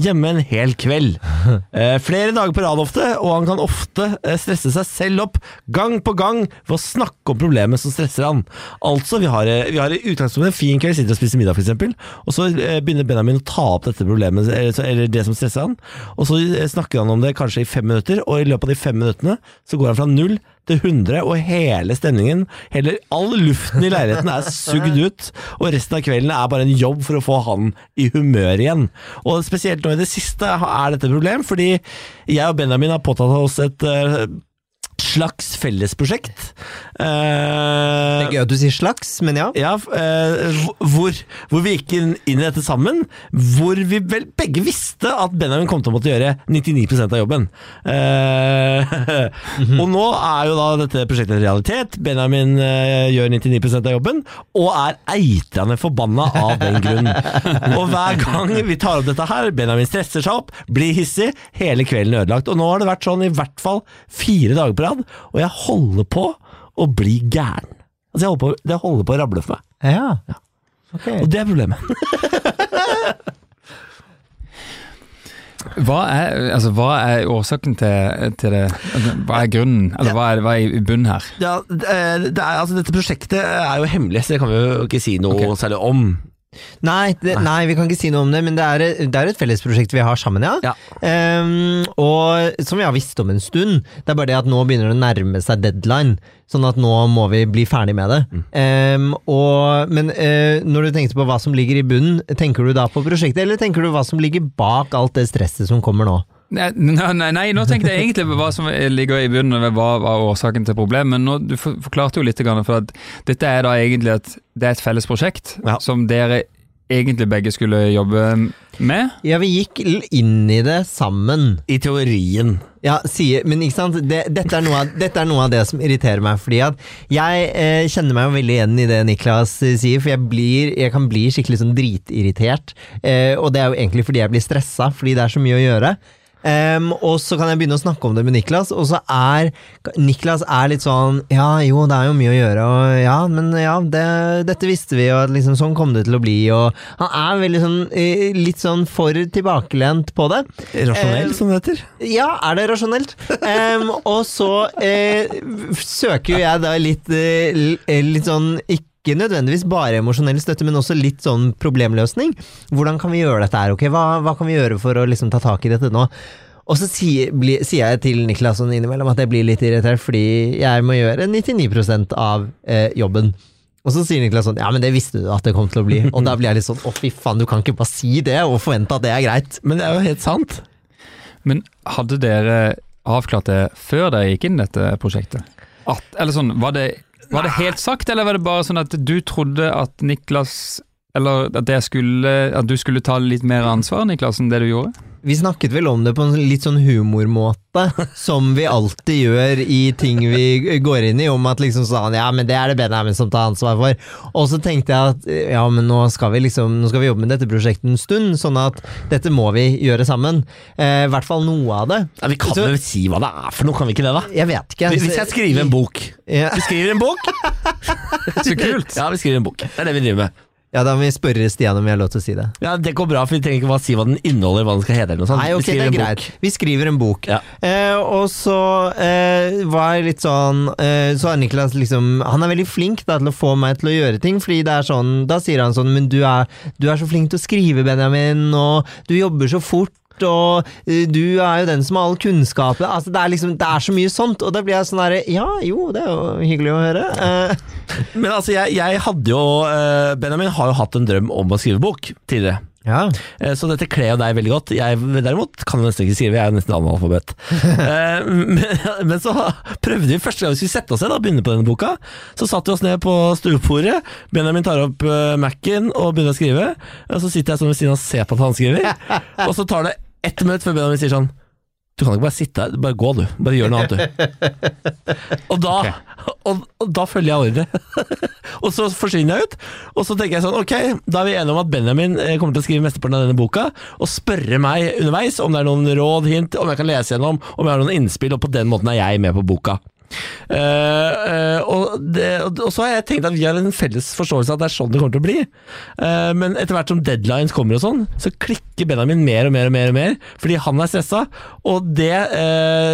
hjemme en hel kveld. Eh, flere dager på rad ofte, og han kan ofte eh, stresse seg selv opp gang på gang ved å snakke om problemet som stresser han. Altså, vi har, eh, vi har i utgangspunktet en fin kveld, sitter og spiser middag f.eks., og så eh, begynner Benjamin å ta opp dette problemet, eller, eller det som stresser han, og så eh, snakker han om det kanskje i fem minutter, og i løpet av de fem minuttene så går han fra null til 100, og hele stemningen, hele, all luften i leiligheten er sugd ut, og resten av kvelden er bare en jobb for å få han i humør igjen. Og spesielt nå i det siste er dette et problem, fordi jeg og Benjamin har påtatt oss et eh, slags fellesprosjekt. Det Eh, er gøy at du sier slags, men ja. ja, eh, hvor, hvor vi gikk inn, i dette sammen. Hvor vi vel begge visste at Benjamin kom til å måtte gjøre 99% av jobben. Eh, Og nå er jo da dette prosjektet en realitet. Benjamin gjør 99% av jobben, og er eitrende forbanna av den grunn. Og hver gang vi tar opp dette her, Benjamin stresser seg opp, blir hissig, hele kvelden ødelagt. Og nå har det vært sånn i hvert fall fire dager på rad, og jeg holder på å bli gæren. Altså jeg holder på, det holder på å rable for meg. Ja. Ok. Og det er problemet. Hva er, altså, hva er årsaken til, til det? Altså, Hva er grunnen? Eller hva er, hva er i bunnen her? Ja, det er, er, altså, dette prosjektet er jo hemmelig, så det kan vi jo ikke si noe okay. særlig om. Nei, det, nei, vi kan ikke si noe om det, men det er, det er et fellesprosjekt vi har sammen, ja. Ja. Um, og som vi har visst om en stund. Det er bare det at nå begynner det å nærme seg deadline, sånn at nå må vi bli ferdig med det. Ehm, og, men uh, når du tenkte på hva som ligger i bunnen, tenker du da på prosjektet, eller tenker du hva som ligger bak alt det stresset som kommer nå? Nei, nei, nei, nå tenkte jeg egentlig på hva som ligger i bunnen, og hva var årsaken til problemet. Men nå, du forklarte jo litt, for at dette er da egentlig et, det er et felles prosjekt Ja. som dere egentlig begge skulle jobbe med. Ja, vi gikk inn i det sammen. I teorien. Ja, sier, men ikke sant, det, dette, er noe av, dette er noe av det som irriterer meg, fordi at jeg eh, kjenner meg jo veldig igjen i det Niklas eh, sier, for jeg, blir, jeg kan bli skikkelig sånn dritirritert, eh, og det er jo egentlig fordi jeg blir stressa, fordi det er så mye å gjøre. Em, og så kan jeg begynne å snakke om det med Niklas, og så er Niklas er litt sånn Ja, jo, det er jo mye å gjøre, og ja, men ja, det, dette visste vi, og liksom sånn kom det til å bli, og han er veldig sånn eh, litt sånn for tilbakelent på det. Rasjonell, Eh, som det heter. Ja, er det rasjonelt? um, og så uh, søker jo jeg da litt, uh, litt sånn ikke nødvendigvis bare emosjonell støtte, men også litt sånn problemløsning. Hvordan kan vi gjøre dette her? ok? Hva, hva kan vi gjøre for å liksom ta tak i dette nå? Og så sier, bli, sier jeg til Niklas sånn innimellom at jeg blir litt irritert fordi jeg må gjøre 99% av eh, jobben. Og så sier Niklas sånn Ja, men det visste du at det kom til å bli. Og da blir jeg litt sånn Å, fy faen, du kan ikke bare si det og forvente at det er greit. Men det er jo helt sant. Men hadde dere avklart det før dere gikk inn i dette prosjektet? At, eller sånn, var det, var det helt sagt, eller var det bare sånn at du trodde at Niklas Eller at, det skulle, at du skulle ta litt mer ansvar, Niklas, enn det du gjorde? Vi snakket vel om det på en litt sånn humormåte, som vi alltid gjør i ting vi går inn i, om at liksom sånn Ja, men det er det Benjamin som tar ansvar for. Og så tenkte jeg at ja, men nå skal vi liksom Nå skal vi jobbe med dette prosjektet en stund, sånn at dette må vi gjøre sammen. Eh, I hvert fall noe av det. Ja, vi kan vel si hva det er for noe, kan vi ikke det, da? Jeg vet ikke. Hvis jeg skriver en bok ja. Vi skriver en bok! Så kult! Ja, vi skriver en bok. Det er det vi driver med. Ja, da må vi spørre Stian om vi har lov til å si det. Ja, Det går bra, for vi trenger ikke bare si hva den inneholder, hva den skal hete. eller noe sånt. Nei, ok, det er greit. Vi skriver en bok. Ja. Eh, og så eh, var jeg litt sånn eh, Så er Niklas liksom Han er veldig flink da, til å få meg til å gjøre ting, fordi det er sånn Da sier han sånn Men du er, du er så flink til å skrive, Benjamin, og du jobber så fort. Og eh, du er jo den som har all kunnskapen altså, det, er liksom, det er så mye sånt, og da blir jeg sånn herre Ja, jo, det er jo hyggelig å høre. Eh, Men altså, jeg, jeg hadde jo eh, Benjamin har jo hatt en drøm om å skrive bok tidligere. ja. Så dette kler jo deg veldig godt. Jeg derimot kan jeg nesten ikke skrive, jeg er nesten analfabet. Men, men så prøvde vi første gang vi skulle sette oss ned og begynne på denne boka. Så satte vi oss ned på stuebordet, Benjamin tar opp Mac-en og begynner å skrive. Og så sitter jeg sånn ved siden av og ser på at han skriver, og så tar det ett minutt før Benjamin sier sånn du kan ikke bare sitte her, bare gå du. Bare gjør noe annet du. Og da, og, og da følger jeg ordre. og så forsvinner jeg ut. Og så tenker jeg sånn, ok, da er vi enige om at Benjamin eh, kommer til å skrive mesteparten av denne boka, og spørre meg underveis om det er noen råd, hint, om jeg kan lese gjennom, om jeg har noen innspill, og på den måten er jeg med på boka. Eh, eh, og, det, og, så har jeg tenkt at vi har en felles forståelse av at det er sånn det kommer til å bli. Uh, men etter hvert som deadlines kommer og sånn, så klikker Benjamin mer og mer og mer, og mer fordi han er stressa. Og det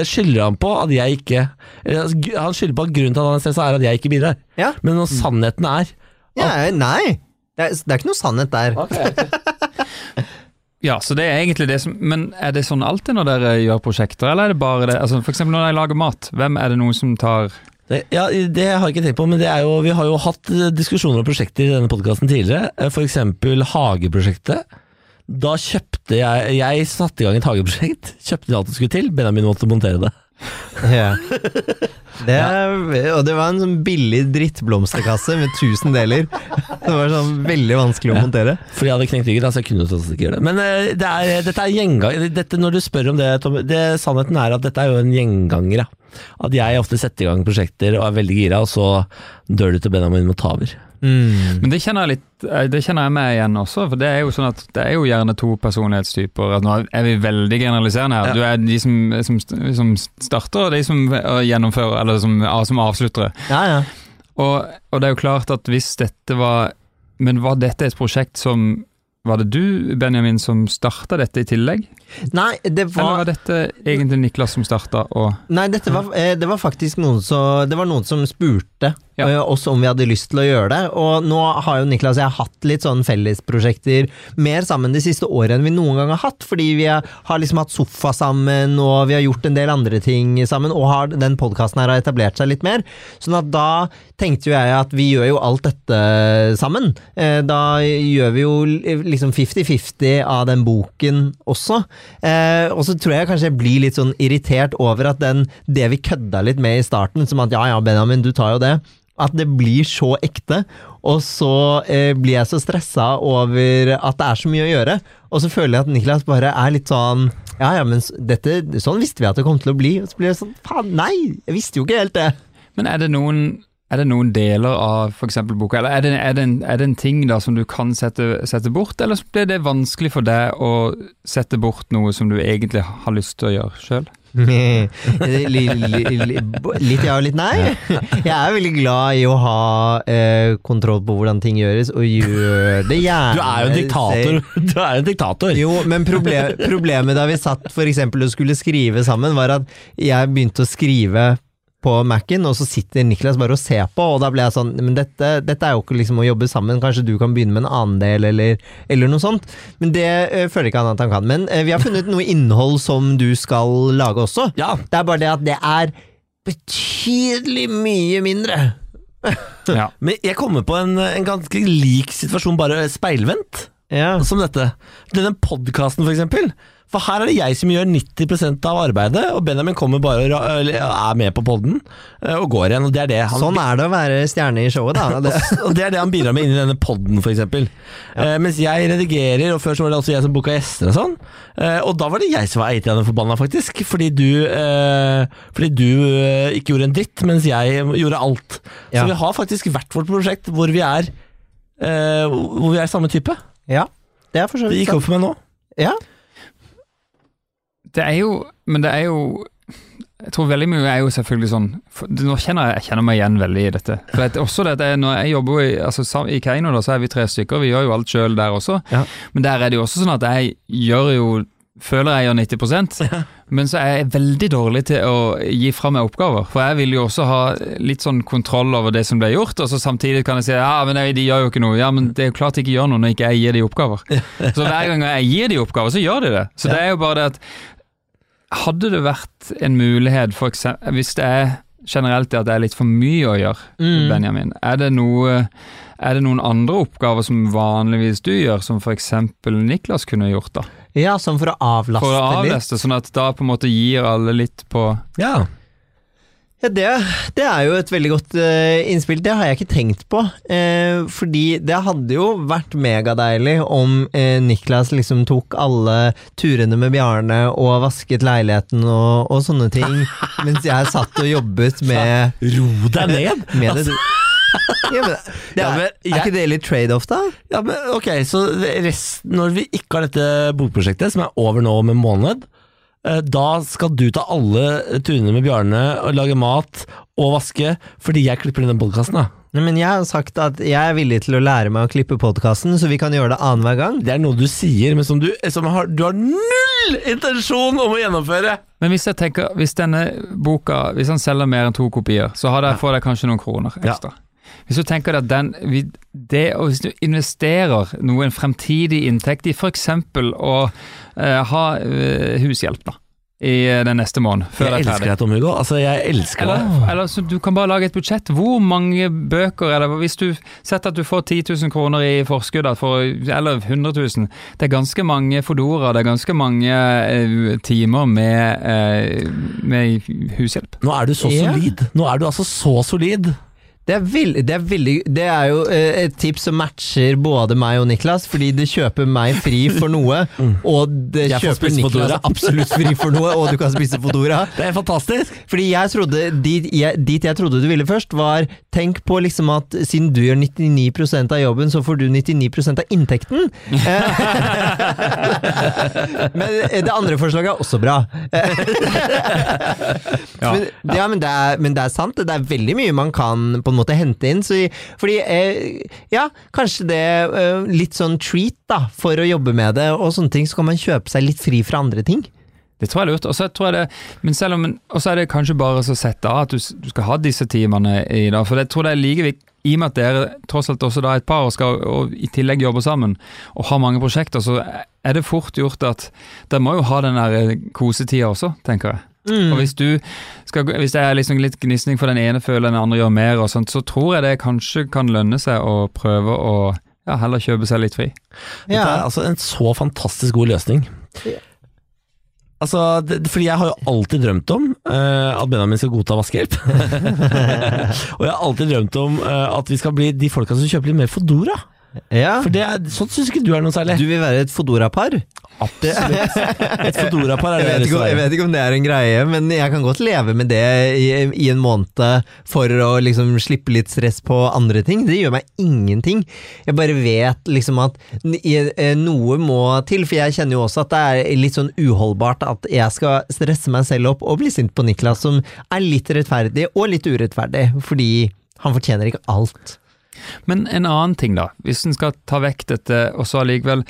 skylder han på at jeg ikke altså, Han skylder på at grunnen til at han er stressa, er at jeg ikke bidrar. Ja. Men når sannheten er ja, nei. Det er, det er ikke noe sannhet der. Ja, så det er egentlig det som Men er det sånn alltid når dere gjør prosjekter, eller er det bare det Altså eksempel når dere lager mat, hvem er det noen som tar det, ja, det har jeg ikke tenkt på, men det er jo, vi har jo hatt eh, diskusjoner om prosjekter i denne podkasten tidligere. F.eks. For eksempel Hageprosjektet. Da kjøpte jeg Jeg satte i gang et hageprosjekt. Kjøpte alt det skulle til. Benjamin måtte montere det. Ja. Det, og det var en sånn billig drittblomsterkasse med 1000 deler. Det var sånn veldig vanskelig å montere. For jeg hadde knekt ryggen, altså så jeg kunne ikke gjøre det. Men eh, det er, dette er gjengang... Dette, når du spør om det, Tom, det, sannheten er at dette er jo en gjenganger. Ja. At jeg ofte setter i gang prosjekter og er veldig gira, og så dør du til Benjamin må ta over. Mm. Men det kjenner jeg litt eh, Det kjenner jeg meg igjen også, for det er jo sånn at det er jo gjerne to personlighetstyper. At nå er vi veldig generaliserende her. Ja. Du er de som, som, som starter, og de som eh, gjennomfører, eller som, som avslutter. Ja, ja. Og, og det er jo klart at hvis dette var Men var dette et prosjekt som Var det du, Benjamin, som starta dette i tillegg? Nei, det Eller var var dette egentlig Niklas som starta og Nei, var, eh, det var faktisk noen, som, det var noen som spurte Ja. eh, oss om vi hadde lyst til å gjøre det. Og nå har jo Niklas og jeg hatt litt sånn fellesprosjekter mer sammen de siste årene enn vi noen gang har hatt. Fordi vi har, liksom hatt sofa sammen, og vi har gjort en del andre ting sammen. Og har, den podkasten her har etablert seg litt mer. Sånn at da tenkte jo jeg at vi gjør jo alt dette sammen. Eh, Da gjør vi jo liksom 50-50 av den boken også. Eh, og så tror jeg kanskje jeg blir litt sånn irritert over at den, det vi kødda litt med i starten, som at ja ja, Benjamin, du tar jo det, at det blir så ekte. Og så eh, blir jeg så stressa over at det er så mye å gjøre. Og så føler jeg at Niklas bare er litt sånn Ja ja, men dette, sånn visste vi at det kom til å bli. Og så blir jeg sånn faen, nei! Jeg visste jo ikke helt det. Men er det noen er det noen deler av f.eks. boka, eller er det, er, det en, er det en ting da som du kan sette, sette bort, eller blir det vanskelig for deg å sette bort noe som du egentlig har lyst til å gjøre sjøl? Li- li- li- litt ja og litt nei. Jeg er veldig glad i å ha eh, kontroll på hvordan ting gjøres, og gjør det gjerne Du er jo en diktator! Du er en diktator! Jo, men proble problemet da vi satt for eksempel og skulle skrive sammen, var at jeg begynte å skrive på Mac-en, og så sitter Niklas bare og ser på, og da ble jeg sånn Men dette, dette er jo ikke liksom å jobbe sammen, kanskje du kan begynne med en annen del, eller, eller noe sånt. Men det eh, føler ikke han at han kan. Men eh, vi har funnet noe innhold som du skal lage også. Ja, Det er bare det at det er betydelig mye mindre. Ja. men jeg kommer på en, en ganske lik situasjon, bare speilvendt. Ja. som dette. Denne podkasten, for eksempel. For her er det jeg som gjør 90% av arbeidet, og Benjamin kommer bare og er med på podden eh, og går igjen. Og det er det han, Sånn er det å være stjerne i showet, da. Det. og det er det han bidrar med inni denne podden, for eksempel. Eh, mens jeg redigerer, og før så var det også jeg som booka gjester og sånn. Eh, og da var det jeg som var eitrende forbanna, faktisk. Fordi du, eh, fordi du ikke gjorde en dritt, mens jeg gjorde alt. Ja. Så vi har faktisk hvert vårt prosjekt hvor vi er eh, Hvor vi er samme type. Ja, det er for så Det gikk opp for meg nå. Ja. Det er jo Men det er jo jeg tror veldig mye er jo selvfølgelig sånn Nå kjenner jeg, jeg kjenner meg igjen veldig i dette. For det, er også det, at jeg, når jeg jobber i, altså, i Keiino, da, så er vi tre stykker. Vi gjør jo alt sjøl der også. Ja. Men der er det jo også sånn at jeg gjør jo Føler jeg gjør 90% men så er jeg veldig dårlig til å gi fra meg oppgaver. For jeg vil jo også ha litt sånn kontroll over det som blir gjort, og så samtidig kan jeg si ja, men de gjør jo ikke noe. Ja, men det er jo klart de ikke gjør noe når ikke jeg gir de oppgaver. Så hver gang jeg gir de oppgaver, så gjør de det. Så det er jo bare det at hadde det vært en mulighet, for eksempel, hvis det er generelt at det er litt for mye å gjøre, Mm. Benjamin, er det, noe, er det noen andre oppgaver som vanligvis du gjør, som for eksempel Niklas kunne gjort da? Ja, sånn for å avlaste litt. For å litt. avlaste, sånn at da på en måte gir alle litt på Ja. Ja, det, det er jo et veldig godt uh, innspill. Det har jeg ikke tenkt på. Uh, fordi det hadde jo vært megadeilig om uh, Niklas liksom tok alle turene med Bjarne og vasket leiligheten og, og sånne ting, mens jeg satt og jobbet med, Ro deg ned! med det. Ja, men, det Ja, er, jeg, er ikke det litt trade-off, da? Ja, men ok, så rest, når vi ikke har dette bokprosjektet, som er over nå om en måned, da skal du ta alle turene med Bjarne og lage mat og vaske, fordi jeg klipper inn den podkasten, da. Men jeg har sagt at jeg er villig til å lære meg å klippe podkasten, så vi kan gjøre det annenhver gang. Det er noe du sier, men som du, som har, du har null intensjon om å gjennomføre! Men hvis jeg tenker, hvis denne boka Hvis han selger mer enn to kopier, så har jeg, får jeg kanskje noen kroner Ja. Hvis du tenker at den, det, og hvis du investerer noe, en fremtidig inntekt i f.eks. å eh, ha eh, hushjelp da, i eh, den neste måneden, før Jeg det er elsker deg, Tom Hugo. Altså, jeg elsker Eller, deg. eller så du kan bare lage et budsjett. Hvor mange bøker er det? Hvis du setter at du får 10 000 kroner i forskudd, for, eller 100 000 Det er ganske mange Fodora, det er ganske mange uh, timer med, uh, med hushjelp. Nå er du så Ja. solid. Nå er du altså så solid. Det er, vill- det, er veldig, det er jo eh, et tips som matcher både meg og Niklas, fordi det kjøper meg fri for noe, og det kjøper Niklas absolutt fri for noe, og du kan spise Fodora. Det er fantastisk! Fordi jeg trodde, dit jeg, dit jeg trodde du ville først, var tenk på liksom at siden du gjør 99% av jobben, så får du 99% av inntekten. Eh, men det andre forslaget er også bra. Ja. Men, ja, men, det er, men det er sant. Det er veldig mye man kan på en måte hente inn. Så, fordi, eh, ja, kanskje det eh, litt sånn treat da, for å jobbe med det, og sånne ting, så kan man kjøpe seg litt fri fra andre ting. Det tror jeg lurt. Og så tror jeg det, men selv om, og så er det kanskje bare så sett av at du, du skal ha disse timene i dag. For jeg tror det er like viktig, i og med at dere tross alt også da et par og skal og i tillegg jobbe sammen og har mange prosjekter, så er det fort gjort at dere må jo ha den der kosetida også, tenker jeg. Mm. Og hvis du skal, hvis det er liksom litt gnisning for den ene føler den andre gjør mer, og sånt, så tror jeg det kanskje kan lønne seg å prøve å ja, heller kjøpe seg litt fri. Dette er altså en så fantastisk god løsning. Altså, det, fordi jeg har jo alltid drømt om uh, at Benjamin skal godta vaskehjelp. og jeg har alltid drømt om uh, at vi skal bli de folka som kjøper litt mer Fodora. Ja. For det er, sånt syns ikke du er noe særlig. Du vil være et Fodora-par? Absolutt. Et fodorapar er Jeg det vet, ikke, jeg vet ikke om det er en greie, men jeg kan godt leve med det i, i en måned for å liksom slippe litt stress på andre ting. Det gjør meg ingenting. Jeg bare vet liksom at eh, noe må til, for jeg kjenner jo også at det er litt sånn uholdbart at jeg skal stresse meg selv opp og bli sint på Niklas, som er litt rettferdig og litt urettferdig, fordi han fortjener ikke alt. Men en annen ting, da. Hvis en skal ta vekk dette, og så allikevel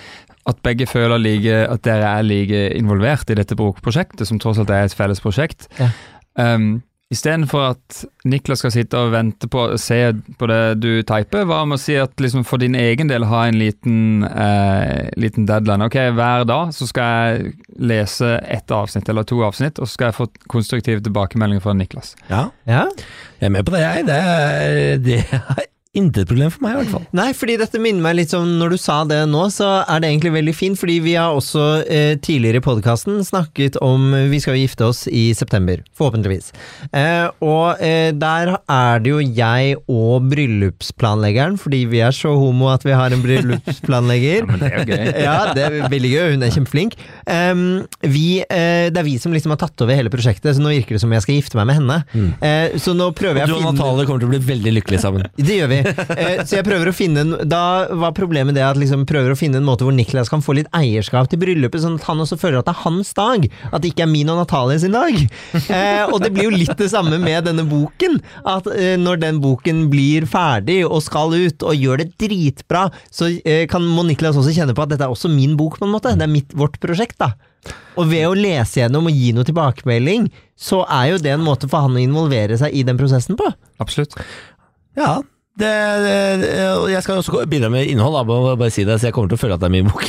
at begge føler like, at dere er like involvert i dette brokprosjektet, som tross alt er et felles prosjekt. Ja. Um, Istedenfor at Niklas skal sitte og vente på å se på det du typer, hva med å si at liksom for din egen del ha en liten, eh, liten deadline. Ok, hver dag så skal jeg lese ett avsnitt eller to avsnitt, og så skal jeg få konstruktive tilbakemeldinger fra Niklas. Ja, Ja? jeg er med på det, jeg. Det det er intet problem for meg, i hvert fall. Nei, fordi dette minner meg litt om Når du sa det nå, så er det egentlig veldig fint, fordi vi har også eh, tidligere i podkasten snakket om Vi skal jo gifte oss i september, forhåpentligvis. Eh, og eh, der er det jo jeg og bryllupsplanleggeren, fordi vi er så homo at vi har en bryllupsplanlegger. ja, Men det er jo gøy. ja, det er veldig gøy. Hun er kjempeflink. Em, vi, eh, det er vi som liksom har tatt over hele prosjektet, så nå virker det som jeg skal gifte meg med henne. Eh, så nå prøver jeg Du å og finne Natalie kommer til å bli veldig lykkelige sammen. det gjør vi. Eh, så jeg prøver å finne en, Da var problemet det at liksom prøver å finne en måte hvor Niklas kan få litt eierskap til bryllupet, sånn at han også føler at det er hans dag. At det ikke er min og Natalie sin dag. Eh, og det blir jo litt det samme med denne boken. At eh, når den boken blir ferdig og skal ut, og gjør det dritbra, så kan må Niklas også kjenne på at dette er også min bok, på en måte. Det er mitt, vårt prosjekt, da. Og ved å lese gjennom og gi noe tilbakemelding, så er jo det en måte for han å involvere seg i den prosessen på. Absolutt. Ja, det, det, jeg skal også bidra med innhold, da, bare, bare si det, så jeg kommer til å føle at det er min bok.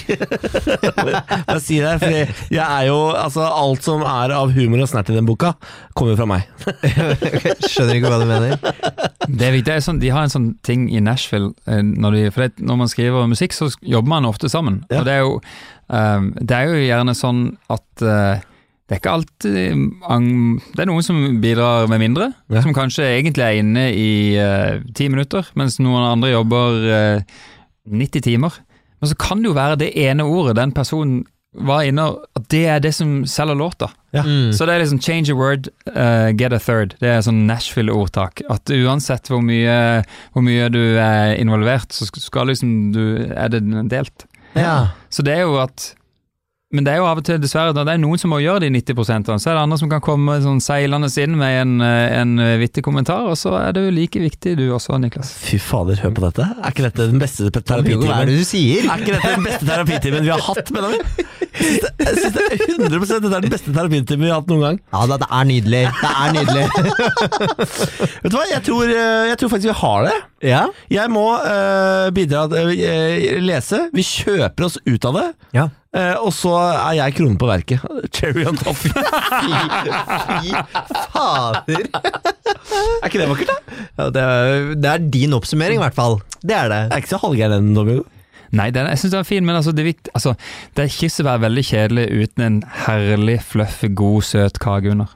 bare si det, for jeg er jo Altså, alt som er av humor og snert i den boka, kommer jo fra meg. Skjønner ikke hva du mener. Det er viktig, det er sånn, De har en sånn ting i Nashville eh, når, de, for det, når man skriver musikk, så jobber man ofte sammen. Ja. Og det er, jo, um, det er jo gjerne sånn at eh, det er ikke alltid Det er noen som bidrar med mindre, Ja. som kanskje egentlig er inne i eh, ti minutter, mens noen andre jobber uh, 90 timer. Men så kan det jo være det ene ordet den personen var inne At det er det som selger låta. Ja. Mm. Så det er liksom change a word, uh, get a third. Det er sånn Nashville-ordtak. At uansett hvor mye, hvor mye du er involvert, så skal liksom du Er det delt. Ja. Så det er jo at Men det er jo av og til, dessverre, da, det er noen som må gjøre de 90% så er det andre som kan komme sånn seilende inn med en, eh, en vittig kommentar, og så er det jo like viktig du også, Niklas. Fy fader, hør på dette. Er ikke dette den beste terapitimen? hva er det du sier? Er ikke dette den beste terapitimen vi har hatt, Benjamin? Jeg syns det- er 100 det er den beste terapitimen vi har hatt noen gang. Ja det er nydelig. Det er nydelig. Vet du hva, jeg tror, eh, jeg tror faktisk vi har det. Ja? Jeg må eh, bidra uh, lese. Vi kjøper oss ut av det. Ja. eh, og så er jeg kronen på verket. Cherry on top. Fy fader. er ikke det vakkert, da? Ja, det, er, det er din oppsummering, i hvert fall. Det er det. Jeg er ikke så halvgæren den, Domingo. Nei, den, jeg syns den er fin, men altså, det, er vikt, altså, det er ikke så være veldig kjedelig uten en herlig, fluffy, god, søt kake under.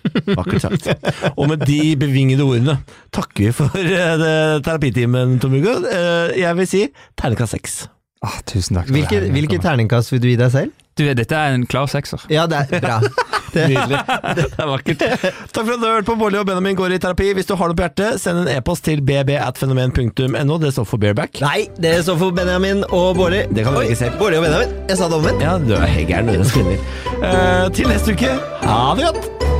Vakkert sagt. Og med de bevingede ordene takker vi for uh, terapitimen, Tom Hugo. Uh, jeg vil si terningkast seks. Ah, tusen takk. Hvilke, hvilke terningkast vil du gi deg selv? Du, dette er en klar sekser. Ja, det er bra. Det, Nydelig. Det er vakkert. Takk for at du har hørt på Bårli og Benjamin går i terapi. Hvis du har noe på hjertet, send en e-post til bb.fenomen.no. Det står for bareback. nei, det står for Benjamin og Bårli. Det kan du ikke se. selv. Bårli og Benjamin. Jeg sa det omvendt. Ja, du er helt gæren. Eh, til neste uke, ha det godt!